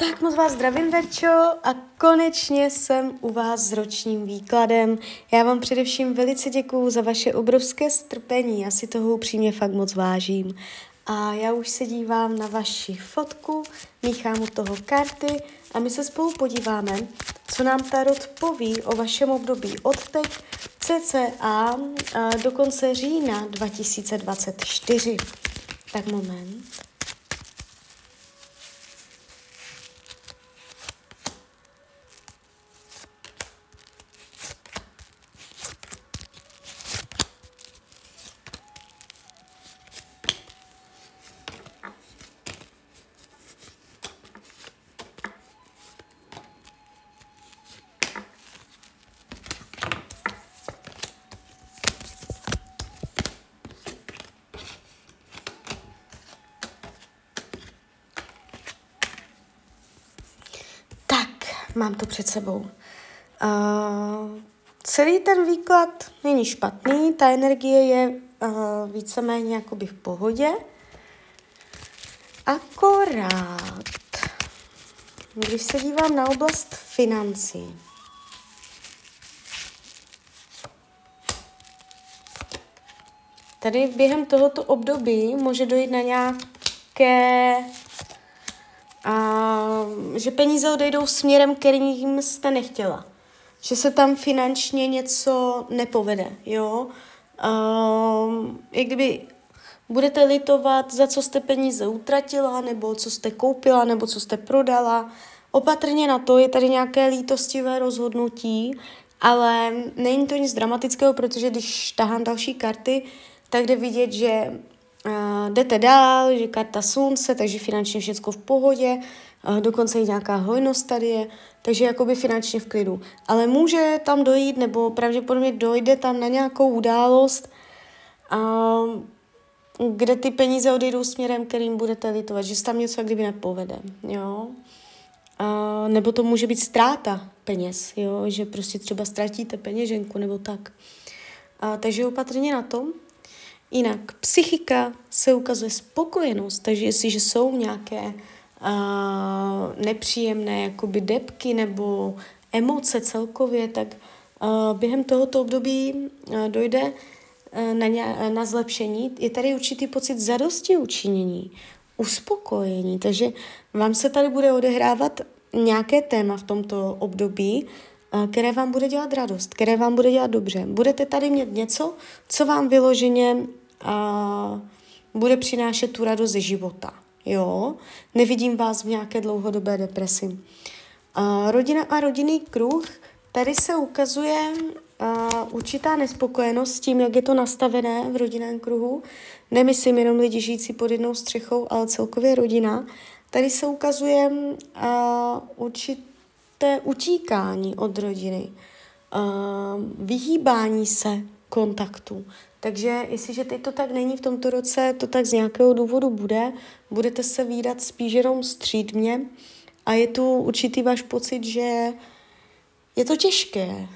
Tak moc vás zdravím, Verčo, a konečně jsem u vás s ročním výkladem. Já vám především velice děkuju za vaše obrovské strpení, já si toho upřímně fakt moc vážím. A já už se dívám na vaši fotku, míchám u toho karty a my se spolu podíváme, co nám Tarot poví o vašem období od teď cca do konce října 2024. Tak moment. Mám to před sebou. Uh, celý ten výklad není špatný, ta energie je uh, víceméně jakoby v pohodě. Akorát, když se dívám na oblast financí, tady během tohoto období může dojít na nějaké a že peníze odejdou směrem, kterým jste nechtěla. Že se tam finančně něco nepovede, jo. Um, jak kdyby budete litovat, za co jste peníze utratila, nebo co jste koupila, nebo co jste prodala. Opatrně na to je tady nějaké lítostivé rozhodnutí, ale není to nic dramatického, protože když tahám další karty, tak jde vidět, že Uh, jdete dál, že karta slunce, takže finančně všechno v pohodě, uh, dokonce i nějaká hojnost tady je, takže jakoby finančně v klidu. Ale může tam dojít, nebo pravděpodobně dojde tam na nějakou událost, uh, kde ty peníze odejdou směrem, kterým budete litovat, že se tam něco kdyby nepovede, jo. Uh, nebo to může být ztráta peněz, jo, že prostě třeba ztratíte peněženku nebo tak. Uh, takže opatrně na tom. Jinak psychika se ukazuje spokojenost, takže jestliže jsou nějaké uh, nepříjemné jakoby depky nebo emoce celkově, tak uh, během tohoto období uh, dojde uh, na, ně, na zlepšení. Je tady určitý pocit zadosti učinění, uspokojení, takže vám se tady bude odehrávat nějaké téma v tomto období, které vám bude dělat radost, které vám bude dělat dobře. Budete tady mít něco, co vám vyloženě a bude přinášet tu radost ze života. Jo, nevidím vás v nějaké dlouhodobé depresi. A rodina a rodinný kruh, tady se ukazuje a, určitá nespokojenost s tím, jak je to nastavené v rodinném kruhu. Nemyslím jenom lidi žijící pod jednou střechou, ale celkově rodina. Tady se ukazuje a, určité utíkání od rodiny, a, vyhýbání se kontaktu. Takže jestliže teď to tak není v tomto roce, to tak z nějakého důvodu bude, budete se výdat spíš jenom střídmě a je tu určitý váš pocit, že je to těžké,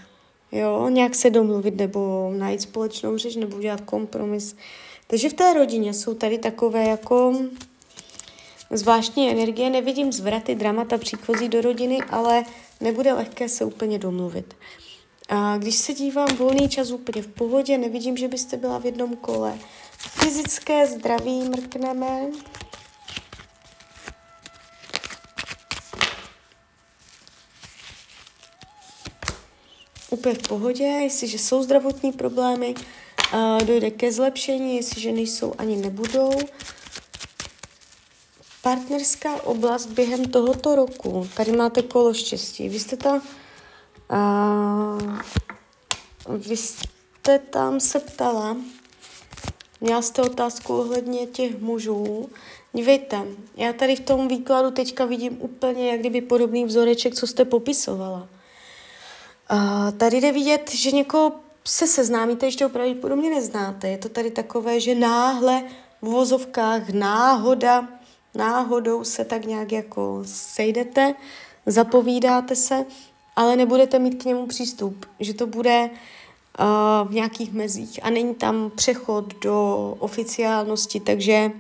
jo, nějak se domluvit nebo najít společnou řeč nebo udělat kompromis. Takže v té rodině jsou tady takové jako zvláštní energie, nevidím zvraty, dramata příchozí do rodiny, ale nebude lehké se úplně domluvit. Když se dívám, volný čas úplně v pohodě, nevidím, že byste byla v jednom kole. Fyzické zdraví mrkneme. Úplně v pohodě, jestliže jsou zdravotní problémy, dojde ke zlepšení, jestliže nejsou, ani nebudou. Partnerská oblast během tohoto roku. Tady máte kolo štěstí. Vy jste ta a vy jste tam se ptala, měla jste otázku ohledně těch mužů. Dívejte, já tady v tom výkladu teďka vidím úplně jak kdyby podobný vzoreček, co jste popisovala. A tady jde vidět, že někoho se seznámíte, ještě opravdu podobně neznáte. Je to tady takové, že náhle v vozovkách náhoda, náhodou se tak nějak jako sejdete, zapovídáte se ale nebudete mít k němu přístup, že to bude uh, v nějakých mezích a není tam přechod do oficiálnosti, takže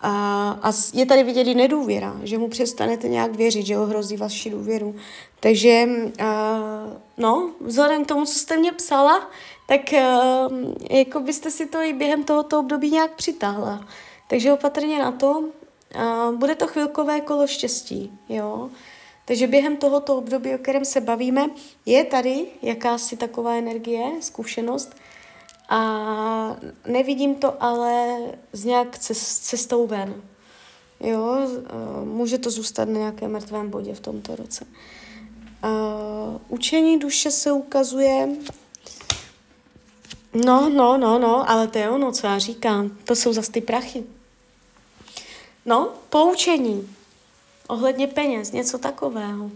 A, a je tady vidět i nedůvěra, že mu přestanete nějak věřit, že ohrozí vaši důvěru. Takže, uh, no, vzhledem k tomu, co jste mě psala, tak uh, jako byste si to i během tohoto období nějak přitáhla. Takže opatrně na to. Uh, bude to chvilkové kolo štěstí, jo. Takže během tohoto období, o kterém se bavíme, je tady jakási taková energie, zkušenost, a nevidím to ale z nějak cestou ven. Jo, může to zůstat na nějakém mrtvém bodě v tomto roce. Uh, učení duše se ukazuje No, no, no, no, ale to je ono, co já říkám. To jsou zase ty prachy. No, poučení. Ohledně peněz, něco takového.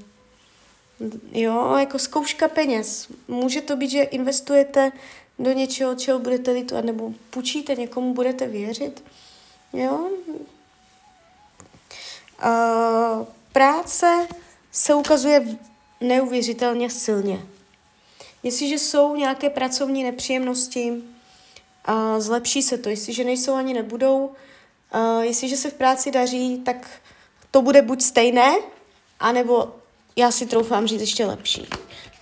Jo, jako zkouška peněz. Může to být, že investujete do něčeho, čeho budete litovat, nebo půjčíte někomu, budete věřit. Jo? Uh, práce se ukazuje neuvěřitelně silně. Jestliže jsou nějaké pracovní nepříjemnosti, uh, zlepší se to. Jestliže nejsou ani nebudou, uh, jestliže se v práci daří, tak to bude buď stejné, anebo já si troufám říct ještě lepší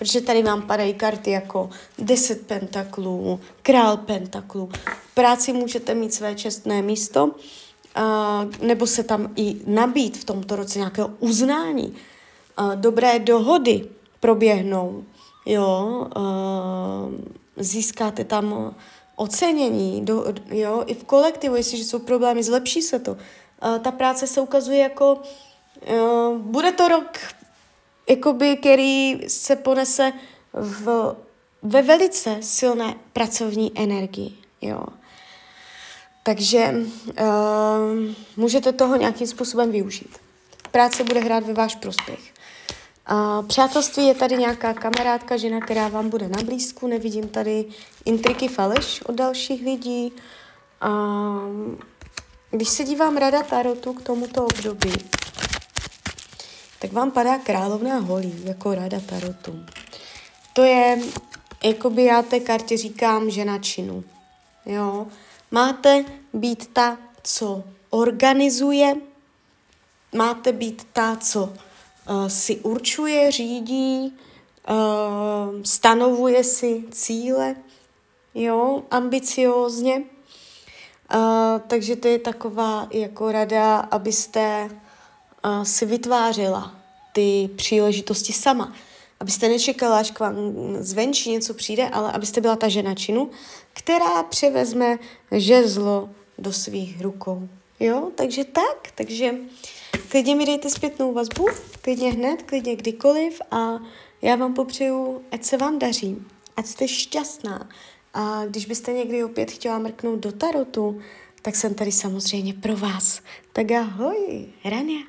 protože tady vám padají karty jako 10 pentaklů, král pentaklů. V práci můžete mít své čestné místo, nebo se tam i nabít v tomto roce nějakého uznání. Dobré dohody proběhnou, jo, získáte tam ocenění, do, jo, i v kolektivu, jestliže jsou problémy, zlepší se to. Ta práce se ukazuje jako, uh, bude to rok jakoby, který se ponese v, ve velice silné pracovní energii, jo. Takže uh, můžete toho nějakým způsobem využít. Práce bude hrát ve váš prospěch. Uh, přátelství je tady nějaká kamarádka, žena, která vám bude na blízku. Nevidím tady intriky faleš od dalších lidí. Uh, když se dívám rada Tarotu k tomuto období, tak vám padá královná holí, jako rada tarotu. To je, jakoby já té kartě říkám, žena činu. Jo? Máte být ta, co organizuje, máte být ta, co uh, si určuje, řídí, uh, stanovuje si cíle, jo, ambiciózně. Uh, takže to je taková jako rada, abyste uh, si vytvářela ty příležitosti sama. Abyste nečekala, až k vám zvenčí něco přijde, ale abyste byla ta žena činu, která převezme žezlo do svých rukou. Jo, takže tak, takže klidně mi dejte zpětnou vazbu, klidně hned, klidně kdykoliv a já vám popřeju, ať se vám daří, ať jste šťastná. A když byste někdy opět chtěla mrknout do tarotu, tak jsem tady samozřejmě pro vás. Tak ahoj, Rania.